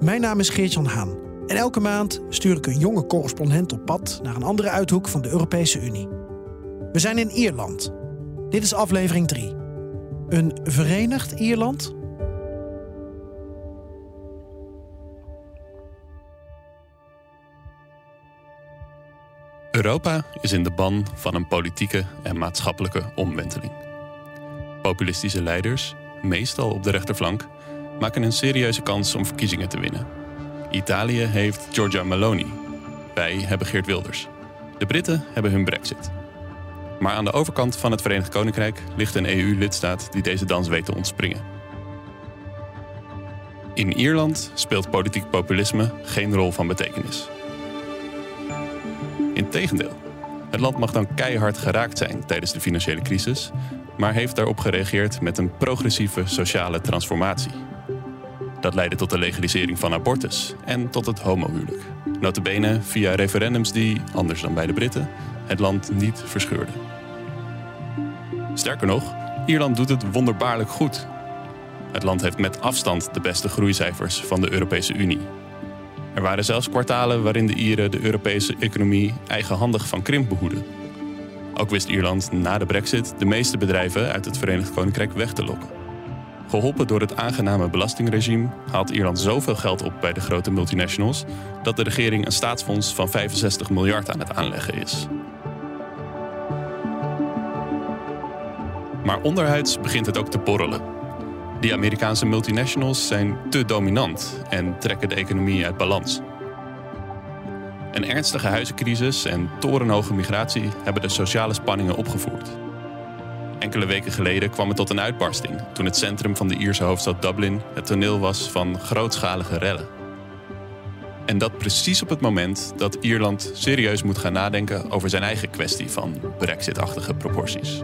Mijn naam is Geert-Jan Haan. En elke maand stuur ik een jonge correspondent op pad naar een andere uithoek van de Europese Unie. We zijn in Ierland. Dit is aflevering 3. Een verenigd Ierland? Europa is in de ban van een politieke en maatschappelijke omwenteling. Populistische leiders, meestal op de rechterflank, maken een serieuze kans om verkiezingen te winnen. Italië heeft Giorgia Meloni. Wij hebben Geert Wilders. De Britten hebben hun brexit. Maar aan de overkant van het Verenigd Koninkrijk ligt een EU-lidstaat die deze dans weet te ontspringen. In Ierland speelt politiek populisme geen rol van betekenis. Integendeel, het land mag dan keihard geraakt zijn tijdens de financiële crisis, maar heeft daarop gereageerd met een progressieve sociale transformatie. Dat leidde tot de legalisering van abortus en tot het homohuwelijk. Notabene via referendums die, anders dan bij de Britten, het land niet verscheurden. Sterker nog, Ierland doet het wonderbaarlijk goed. Het land heeft met afstand de beste groeicijfers van de Europese Unie. Er waren zelfs kwartalen waarin de Ieren de Europese economie eigenhandig van krimp behoeden. Ook wist Ierland na de brexit de meeste bedrijven uit het Verenigd Koninkrijk weg te lokken. Geholpen door het aangename belastingregime haalt Ierland zoveel geld op bij de grote multinationals dat de regering een staatsfonds van 65 miljard aan het aanleggen is. Maar onderhuids begint het ook te borrelen. Die Amerikaanse multinationals zijn te dominant en trekken de economie uit balans. Een ernstige huizencrisis en torenhoge migratie hebben de sociale spanningen opgevoerd. Enkele weken geleden kwam het tot een uitbarsting toen het centrum van de Ierse hoofdstad Dublin het toneel was van grootschalige rellen. En dat precies op het moment dat Ierland serieus moet gaan nadenken over zijn eigen kwestie van brexit-achtige proporties.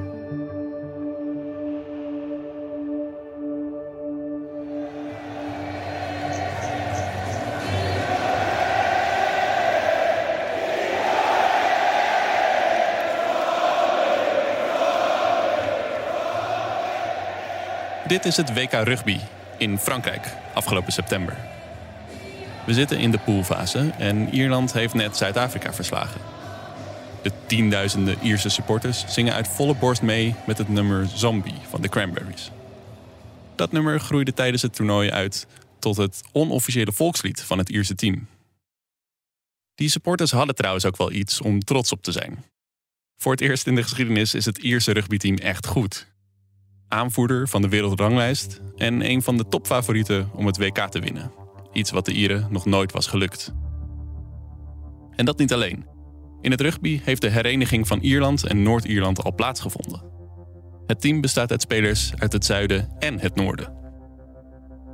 Dit is het WK Rugby in Frankrijk afgelopen september. We zitten in de poolfase en Ierland heeft net Zuid-Afrika verslagen. De tienduizenden Ierse supporters zingen uit volle borst mee met het nummer Zombie van de Cranberries. Dat nummer groeide tijdens het toernooi uit tot het onofficiële volkslied van het Ierse team. Die supporters hadden trouwens ook wel iets om trots op te zijn. Voor het eerst in de geschiedenis is het Ierse rugbyteam echt goed aanvoerder van de wereldranglijst en een van de topfavorieten om het WK te winnen. Iets wat de Ieren nog nooit was gelukt. En dat niet alleen. In het rugby heeft de hereniging van Ierland en Noord-Ierland al plaatsgevonden. Het team bestaat uit spelers uit het zuiden en het noorden.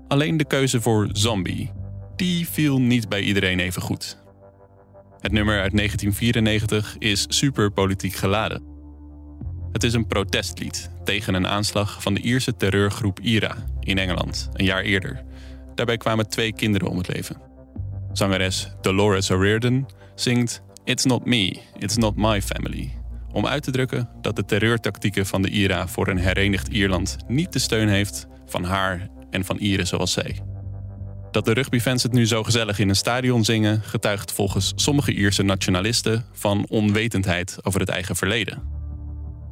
Alleen de keuze voor Zombie, die viel niet bij iedereen even goed. Het nummer uit 1994 is super politiek geladen. Het is een protestlied tegen een aanslag van de Ierse terreurgroep IRA in Engeland een jaar eerder. Daarbij kwamen twee kinderen om het leven. Zangeres Dolores O'Riordan zingt It's not me, it's not my family. Om uit te drukken dat de terreurtactieken van de IRA voor een herenigd Ierland niet de steun heeft van haar en van Ieren zoals zij. Dat de rugbyfans het nu zo gezellig in een stadion zingen, getuigt volgens sommige Ierse nationalisten van onwetendheid over het eigen verleden.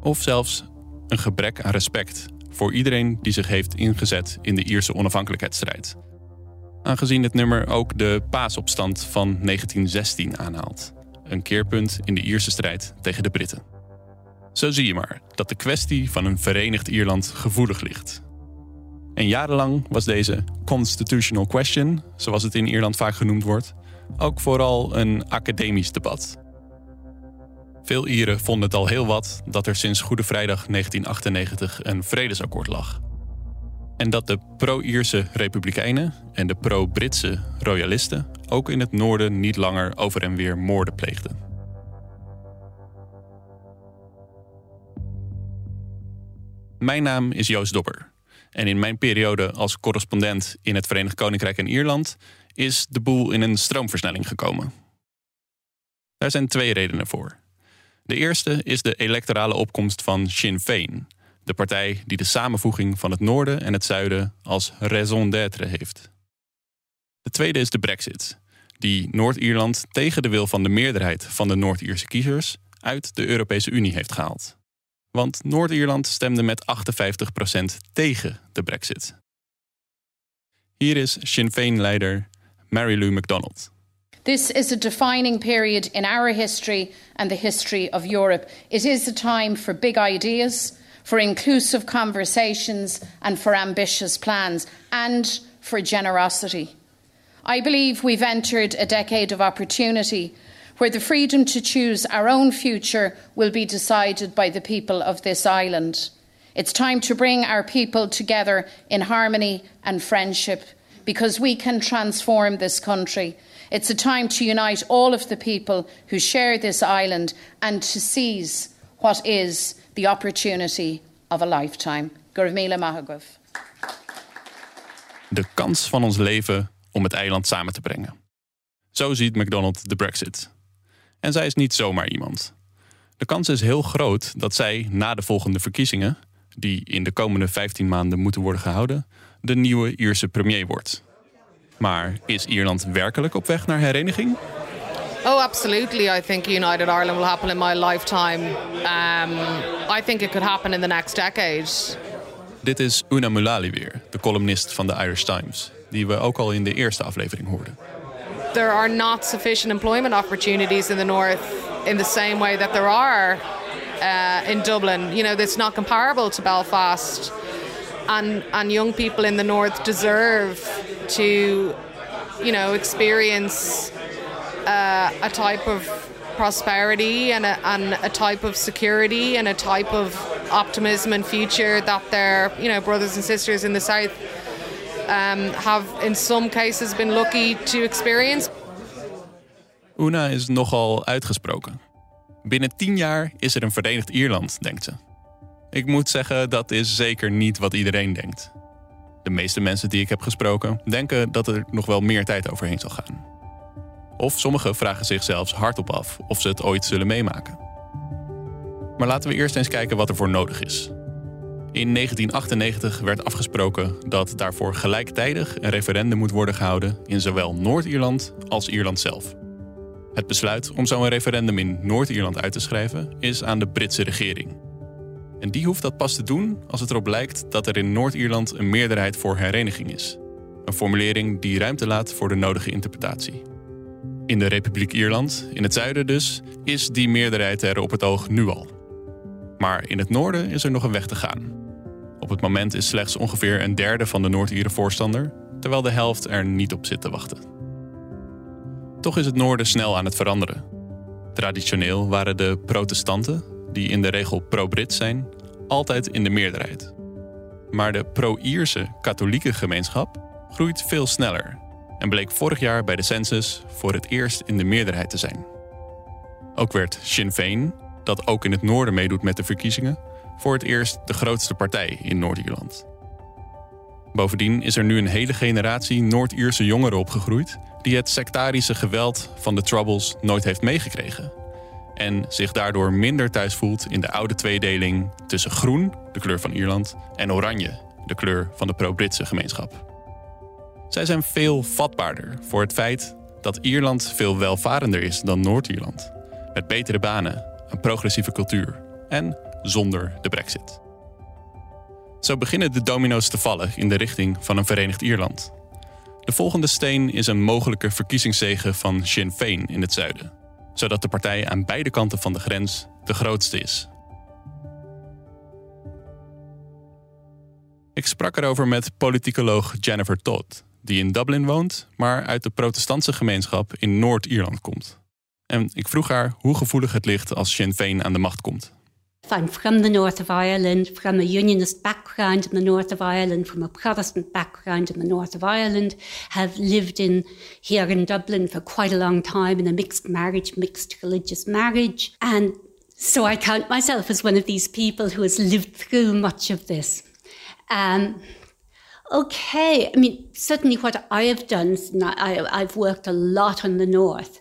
Of zelfs een gebrek aan respect voor iedereen die zich heeft ingezet in de Ierse onafhankelijkheidsstrijd. Aangezien het nummer ook de paasopstand van 1916 aanhaalt. Een keerpunt in de Ierse strijd tegen de Britten. Zo zie je maar dat de kwestie van een verenigd Ierland gevoelig ligt. En jarenlang was deze constitutional question, zoals het in Ierland vaak genoemd wordt, ook vooral een academisch debat. Veel Ieren vonden het al heel wat dat er sinds Goede Vrijdag 1998 een vredesakkoord lag. En dat de pro-Ierse republikeinen en de pro-Britse royalisten ook in het noorden niet langer over en weer moorden pleegden. Mijn naam is Joost Dobber. En in mijn periode als correspondent in het Verenigd Koninkrijk en Ierland is de boel in een stroomversnelling gekomen. Daar zijn twee redenen voor. De eerste is de electorale opkomst van Sinn Féin, de partij die de samenvoeging van het noorden en het zuiden als raison d'être heeft. De tweede is de Brexit, die Noord-Ierland tegen de wil van de meerderheid van de Noord-Ierse kiezers uit de Europese Unie heeft gehaald. Want Noord-Ierland stemde met 58% tegen de Brexit. Hier is Sinn Féin-leider Mary Lou MacDonald. This is a defining period in our history and the history of Europe. It is a time for big ideas, for inclusive conversations, and for ambitious plans, and for generosity. I believe we've entered a decade of opportunity where the freedom to choose our own future will be decided by the people of this island. It's time to bring our people together in harmony and friendship because we can transform this country. It's a time to unite all of the people who share this island and to seize what is the opportunity of a lifetime. Gurmila Mahagov. De kans van ons leven om het eiland samen te brengen. Zo ziet McDonald de Brexit. En zij is niet zomaar iemand. De kans is heel groot dat zij na de volgende verkiezingen, die in de komende 15 maanden moeten worden gehouden, de nieuwe Ierse premier wordt. Maar is Ierland werkelijk op weg naar hereniging? Oh, absolutely. I think United Ireland will happen in my lifetime. Um, I think it could happen in the next decade. Dit is Una Mulali weer, de columnist van de Irish Times, die we ook al in de eerste aflevering hoorden. There are not sufficient employment opportunities in the north in the same way that there are uh, in Dublin. You know, it's not comparable to Belfast. And, and young people in the north deserve to, you know, experience uh, a type of prosperity and a, and a type of security and a type of optimism and future that their, you know, brothers and sisters in the south um, have in some cases been lucky to experience. Una is nogal uitgesproken. Binnen tien jaar is er een Verenigd Ierland, denkt ze. Ik moet zeggen, dat is zeker niet wat iedereen denkt. De meeste mensen die ik heb gesproken denken dat er nog wel meer tijd overheen zal gaan. Of sommigen vragen zich zelfs hardop af of ze het ooit zullen meemaken. Maar laten we eerst eens kijken wat er voor nodig is. In 1998 werd afgesproken dat daarvoor gelijktijdig een referendum moet worden gehouden in zowel Noord-Ierland als Ierland zelf. Het besluit om zo'n referendum in Noord-Ierland uit te schrijven is aan de Britse regering. En die hoeft dat pas te doen als het erop lijkt dat er in Noord-Ierland een meerderheid voor hereniging is. Een formulering die ruimte laat voor de nodige interpretatie. In de Republiek Ierland, in het zuiden dus, is die meerderheid er op het oog nu al. Maar in het noorden is er nog een weg te gaan. Op het moment is slechts ongeveer een derde van de Noord-Ieren voorstander, terwijl de helft er niet op zit te wachten. Toch is het noorden snel aan het veranderen. Traditioneel waren de protestanten, die in de regel pro-Brit zijn, altijd in de meerderheid. Maar de pro-Ierse katholieke gemeenschap groeit veel sneller en bleek vorig jaar bij de census voor het eerst in de meerderheid te zijn. Ook werd Sinn Féin, dat ook in het noorden meedoet met de verkiezingen, voor het eerst de grootste partij in Noord-Ierland. Bovendien is er nu een hele generatie Noord-Ierse jongeren opgegroeid die het sectarische geweld van de Troubles nooit heeft meegekregen. En zich daardoor minder thuis voelt in de oude tweedeling tussen groen, de kleur van Ierland, en oranje, de kleur van de pro-Britse gemeenschap. Zij zijn veel vatbaarder voor het feit dat Ierland veel welvarender is dan Noord-Ierland. Met betere banen, een progressieve cultuur en zonder de brexit. Zo beginnen de domino's te vallen in de richting van een Verenigd Ierland. De volgende steen is een mogelijke verkiezingszege van Sinn Féin in het zuiden, zodat de partij aan beide kanten van de grens de grootste is. Ik sprak erover met politicoloog Jennifer Todd, die in Dublin woont, maar uit de protestantse gemeenschap in Noord-Ierland komt. En ik vroeg haar hoe gevoelig het ligt als Sinn Féin aan de macht komt. I'm from the north of Ireland, from a unionist background in the north of Ireland, from a Protestant background in the north of Ireland, have lived in here in Dublin for quite a long time in a mixed marriage, mixed religious marriage. And so I count myself as one of these people who has lived through much of this. Um, okay, I mean, certainly what I have done, I, I've worked a lot on the north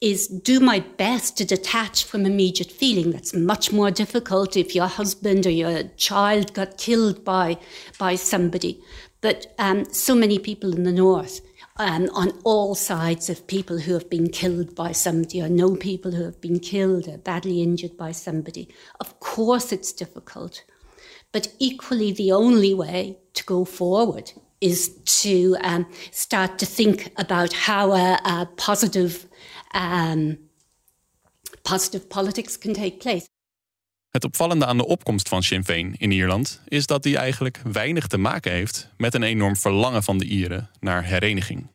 is do my best to detach from immediate feeling. That's much more difficult if your husband or your child got killed by, by somebody. But um, so many people in the north, um, on all sides of people who have been killed by somebody or know people who have been killed or badly injured by somebody. Of course, it's difficult. But equally, the only way to go forward is to um, start to think about how a, a positive um, positive politics can take place. Het opvallende aan de opkomst van Sinn Féin in Ierland is dat die eigenlijk weinig te maken heeft met een enorm verlangen van de Ieren naar hereniging.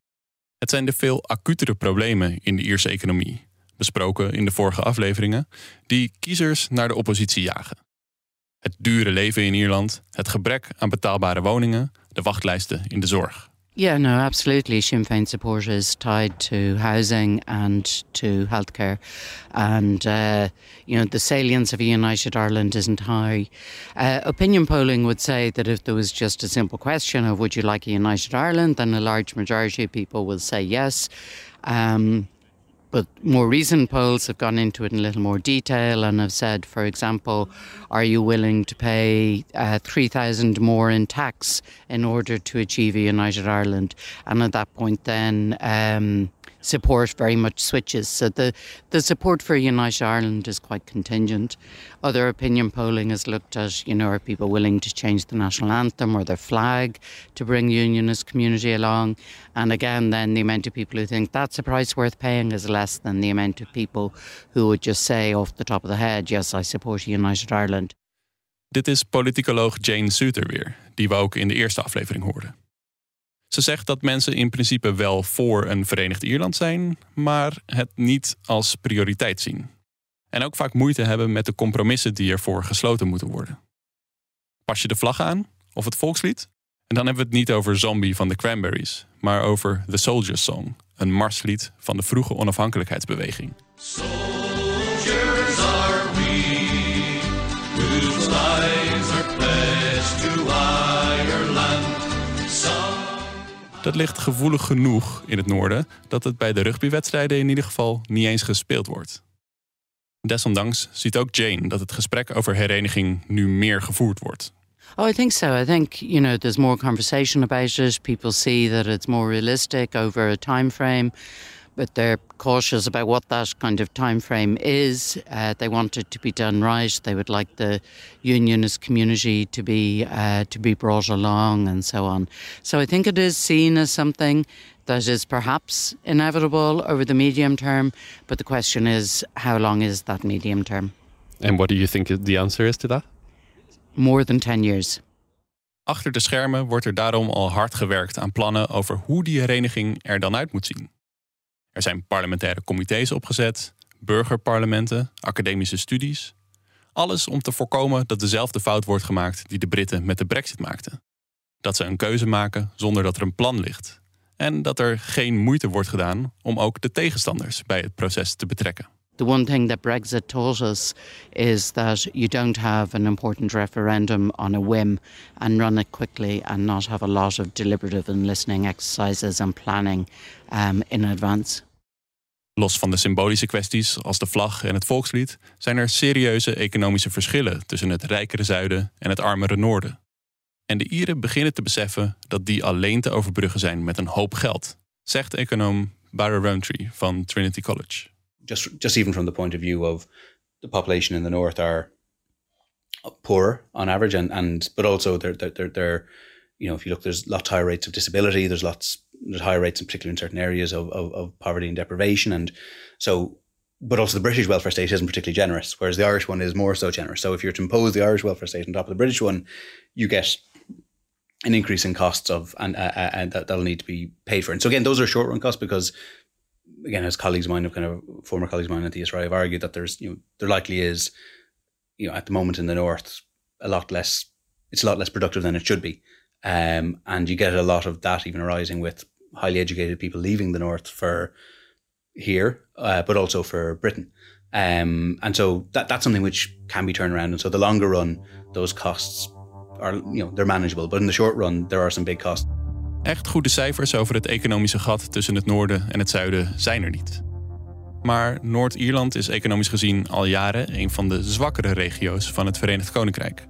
Het zijn de veel acutere problemen in de Ierse economie, besproken in de vorige afleveringen, die kiezers naar de oppositie jagen. Het dure leven in Ierland, het gebrek aan betaalbare woningen, de wachtlijsten in de zorg. Yeah, no, absolutely. Sinn Féin support is tied to housing and to healthcare. And, uh, you know, the salience of a United Ireland isn't high. Uh, opinion polling would say that if there was just a simple question of would you like a United Ireland, then a large majority of people will say yes. Um, but more recent polls have gone into it in a little more detail and have said, for example, are you willing to pay uh, 3,000 more in tax in order to achieve a United Ireland? And at that point, then um, support very much switches. So the, the support for United Ireland is quite contingent. Other opinion polling has looked at, you know, are people willing to change the national anthem or their flag to bring unionist community along? And again, then the amount of people who think that's a price worth paying is less than the amount of people who would just say off the top of the head, yes, I support United Ireland. Dit is politicoloog Jane Suter weer, die we ook in de eerste aflevering hoorden. Ze zegt dat mensen in principe wel voor een Verenigd Ierland zijn, maar het niet als prioriteit zien. En ook vaak moeite hebben met de compromissen die ervoor gesloten moeten worden. Pas je de vlag aan of het volkslied? En dan hebben we het niet over Zombie van de Cranberries, maar over The Soldier's Song, een marslied van de vroege onafhankelijkheidsbeweging. Dat ligt gevoelig genoeg in het noorden dat het bij de rugbywedstrijden in ieder geval niet eens gespeeld wordt. Desondanks ziet ook Jane dat het gesprek over hereniging nu meer gevoerd wordt. Oh, I think so. I think you know there's more conversation about it. People see that it's more realistic over a time frame. But they're cautious about what that kind of time frame is. Uh, they want it to be done right. They would like the unionist community to be uh, to be brought along and so on. So I think it is seen as something that is perhaps inevitable over the medium term. But the question is, how long is that medium term? And what do you think the answer is to that? More than 10 years. Achter de schermen wordt er daarom al hard gewerkt aan plannen over hoe die hereniging er dan uit moet zien. Er zijn parlementaire comité's opgezet, burgerparlementen, academische studies. Alles om te voorkomen dat dezelfde fout wordt gemaakt die de Britten met de Brexit maakten. Dat ze een keuze maken zonder dat er een plan ligt. En dat er geen moeite wordt gedaan om ook de tegenstanders bij het proces te betrekken. The one thing that Brexit taught us is that you don't have an important referendum on a whim and run it quickly and not have a lot of deliberative and listening exercises and planning um, in advance. Los van de symbolische kwesties als de vlag en het volkslied zijn er serieuze economische verschillen tussen het rijkere zuiden en het armere noorden. En de Ieren beginnen te beseffen dat die alleen te overbruggen zijn met een hoop geld, zegt econoom Barra Rowntree van Trinity College. Just just even from the point of view of the population in the north are poor on average, and and but also they're they're they're, they're you know if you look, there's lots higher rates of disability. There's lots there's higher rates, in particular in certain areas of, of, of poverty and deprivation, and so. But also, the British welfare state isn't particularly generous, whereas the Irish one is more so generous. So, if you're to impose the Irish welfare state on top of the British one, you get an increase in costs of and uh, and that that'll need to be paid for. And so again, those are short run costs because again, as colleagues of mine have kind of former colleagues of mine at the SRI have argued that there's you know there likely is you know, at the moment in the north, a lot less. It's a lot less productive than it should be, um, and you get a lot of that even arising with highly educated people leaving the north for here, uh, but also for Britain. Um, and so that that's something which can be turned around. And so the longer run, those costs are you know they're manageable, but in the short run, there are some big costs. Echt goede cijfers over het economische gat tussen het noorden en het zuiden zijn er niet. Maar Noord-Ierland is economisch gezien al jaren een van de zwakkere regio's van het Verenigd Koninkrijk.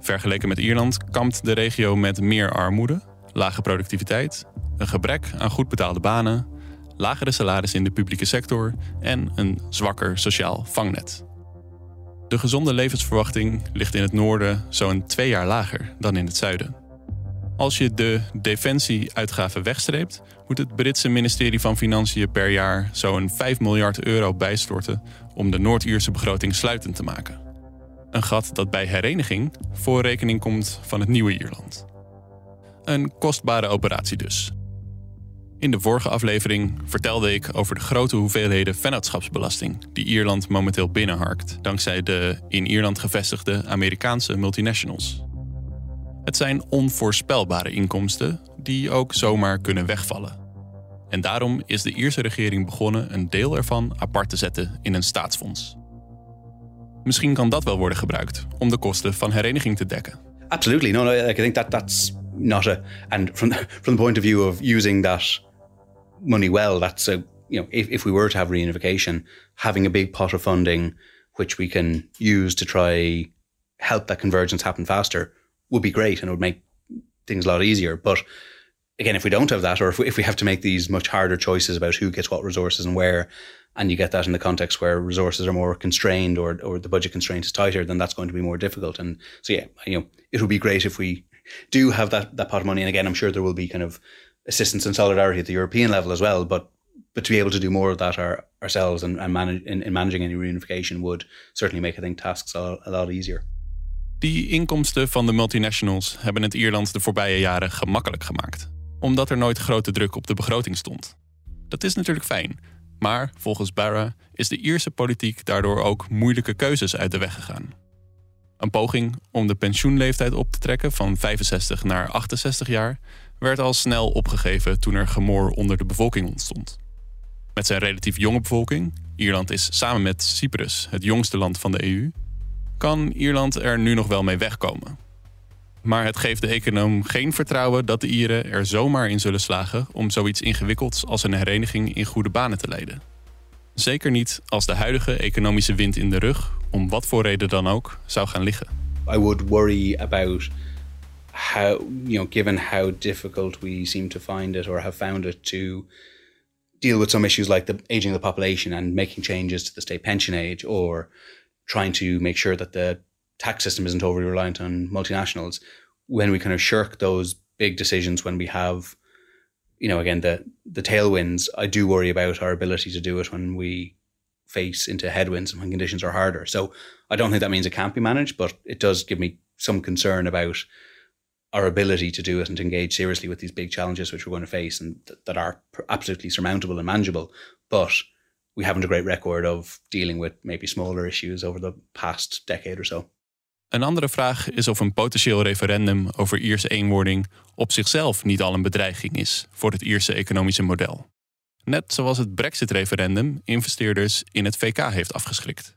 Vergeleken met Ierland kampt de regio met meer armoede, lage productiviteit, een gebrek aan goed betaalde banen, lagere salarissen in de publieke sector en een zwakker sociaal vangnet. De gezonde levensverwachting ligt in het noorden zo'n twee jaar lager dan in het zuiden. Als je de defensieuitgaven wegstreept, moet het Britse ministerie van Financiën per jaar zo'n 5 miljard euro bijstorten om de Noord-Ierse begroting sluitend te maken. Een gat dat bij hereniging voor rekening komt van het nieuwe Ierland. Een kostbare operatie dus. In de vorige aflevering vertelde ik over de grote hoeveelheden vennootschapsbelasting die Ierland momenteel binnenharkt dankzij de in Ierland gevestigde Amerikaanse multinationals. Het zijn onvoorspelbare inkomsten die ook zomaar kunnen wegvallen. En daarom is de Ierse regering begonnen een deel ervan apart te zetten in een staatsfonds. Misschien kan dat wel worden gebruikt om de kosten van hereniging te dekken. Absolutely, no, no. Like I think that that's not a, and from from the point of view of using that money well, that's a you know if if we were to have reunification, having a big pot of funding which we can use to try help that convergence happen faster would be great and it would make things a lot easier. But again, if we don't have that, or if we, if we have to make these much harder choices about who gets what resources and where, and you get that in the context where resources are more constrained or or the budget constraint is tighter, then that's going to be more difficult. And so yeah, you know, it would be great if we do have that that pot of money. And again, I'm sure there will be kind of assistance and solidarity at the European level as well. But but to be able to do more of that our, ourselves and, and manage in, in managing any reunification would certainly make I think tasks a, a lot easier. Die inkomsten van de multinationals hebben het Ierland de voorbije jaren gemakkelijk gemaakt, omdat er nooit grote druk op de begroting stond. Dat is natuurlijk fijn, maar volgens Barra is de Ierse politiek daardoor ook moeilijke keuzes uit de weg gegaan. Een poging om de pensioenleeftijd op te trekken van 65 naar 68 jaar werd al snel opgegeven toen er gemor onder de bevolking ontstond. Met zijn relatief jonge bevolking, Ierland is samen met Cyprus het jongste land van de EU, kan Ierland er nu nog wel mee wegkomen. Maar het geeft de econoom geen vertrouwen dat de Ieren er zomaar in zullen slagen om zoiets ingewikkelds als een hereniging in goede banen te leiden. Zeker niet als de huidige economische wind in de rug, om wat voor reden dan ook, zou gaan liggen. I would worry about how, you know, given how difficult we seem to find it or have found it to deal with some issues like the aging of the population and making changes to the state pension age or trying to make sure that the tax system isn't overly reliant on multinationals when we kind of shirk those big decisions when we have you know again the the tailwinds i do worry about our ability to do it when we face into headwinds and when conditions are harder. So i don't think that means it can't be managed but it does give me some concern about our ability to do it and to engage seriously with these big challenges which we're going to face and th- that are absolutely surmountable and manageable. But we haven't a great record of dealing with maybe smaller issues over the past decade or so. Een andere vraag is of een potentieel referendum over Ierse eenwording op zichzelf niet al een bedreiging is voor het Ierse economische model. Net zoals het Brexit-referendum investeerders in het VK heeft afgeschrikt.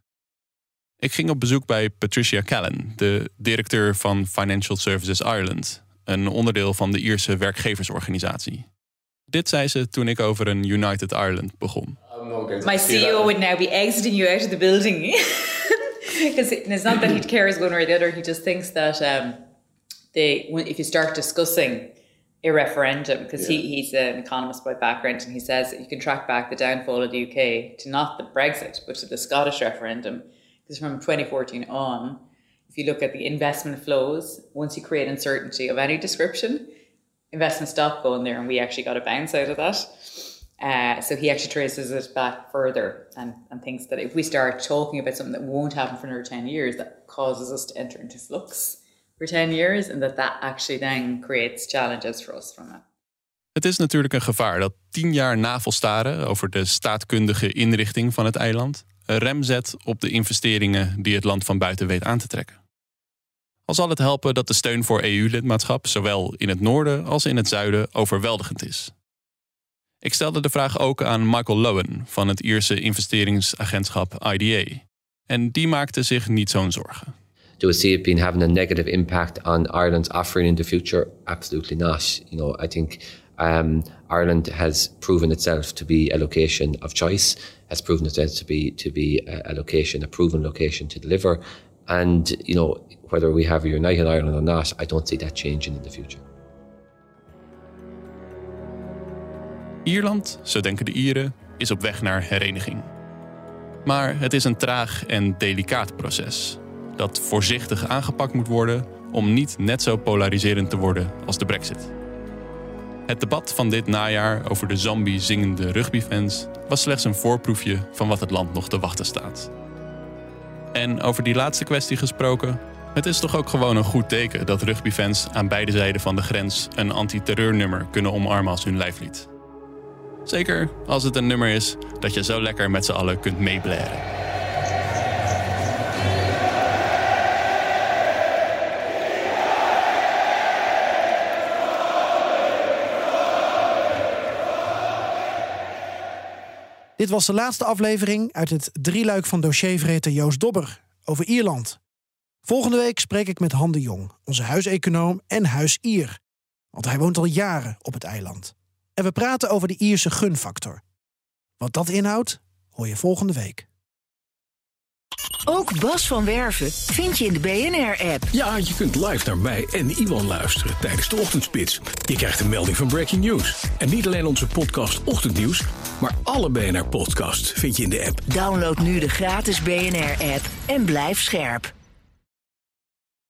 Ik ging op bezoek bij Patricia Callan, de directeur van Financial Services Ireland, een onderdeel van de Ierse werkgeversorganisatie. Dit zei ze toen ik over een United Ireland begon. My CEO would now be exiting you out of the building. Because it's not that he cares one way or the other. He just thinks that um, they, if you start discussing a referendum, because yeah. he, he's an economist by background, and he says that you can track back the downfall of the UK to not the Brexit, but to the Scottish referendum. Because from 2014 on, if you look at the investment flows, once you create uncertainty of any description, investment stopped going there, and we actually got a bounce out of that. Uh, so he actually traces it back further and, and thinks that if we start talking about something that won't happen for another 10 years, that causes us to enter into flux for 10 years, and that that actually then creates challenges for us from it. Het is natuurlijk een gevaar dat tien jaar navelstaren over de staatkundige inrichting van het eiland een rem zet op de investeringen die het land van buiten weet aan te trekken. Al zal het helpen dat de steun voor EU-lidmaatschap zowel in het noorden als in het zuiden overweldigend is. Ik stelde de vraag ook aan Michael Lowen van het Ierse investeringsagentschap IDA. En die maakte zich niet zo'n zorgen. Do we see it being having a negative impact on Ireland's offering in the future? Absolutely not. You know, I think um, Ireland has proven itself to be a location of choice, has proven itself to be to be a, a location, a proven location to deliver. And you know, whether we have a united Ireland or not, I don't see that changing in the future. Ierland, zo denken de Ieren, is op weg naar hereniging. Maar het is een traag en delicaat proces dat voorzichtig aangepakt moet worden om niet net zo polariserend te worden als de Brexit. Het debat van dit najaar over de zombie-zingende rugbyfans was slechts een voorproefje van wat het land nog te wachten staat. En over die laatste kwestie gesproken, het is toch ook gewoon een goed teken dat rugbyfans aan beide zijden van de grens een antiterreurnummer kunnen omarmen als hun lijflied. Zeker als het een nummer is dat je zo lekker met z'n allen kunt meeblaren. Dit was de laatste aflevering uit het drieluik van dossiervreter Joost Dobber over Ierland. Volgende week spreek ik met Han de Jong, onze huiseconoom en huisier. Want hij woont al jaren op het eiland. En we praten over de Ierse gunfactor. Wat dat inhoudt, hoor je volgende week. Ook Bas van Werven vind je in de BNR-app. Ja, je kunt live naar mij en Iwan luisteren tijdens de ochtendspits. Je krijgt een melding van Breaking News. En niet alleen onze podcast Ochtendnieuws, maar alle BNR-podcasts vind je in de app. Download nu de gratis BNR-app en blijf scherp.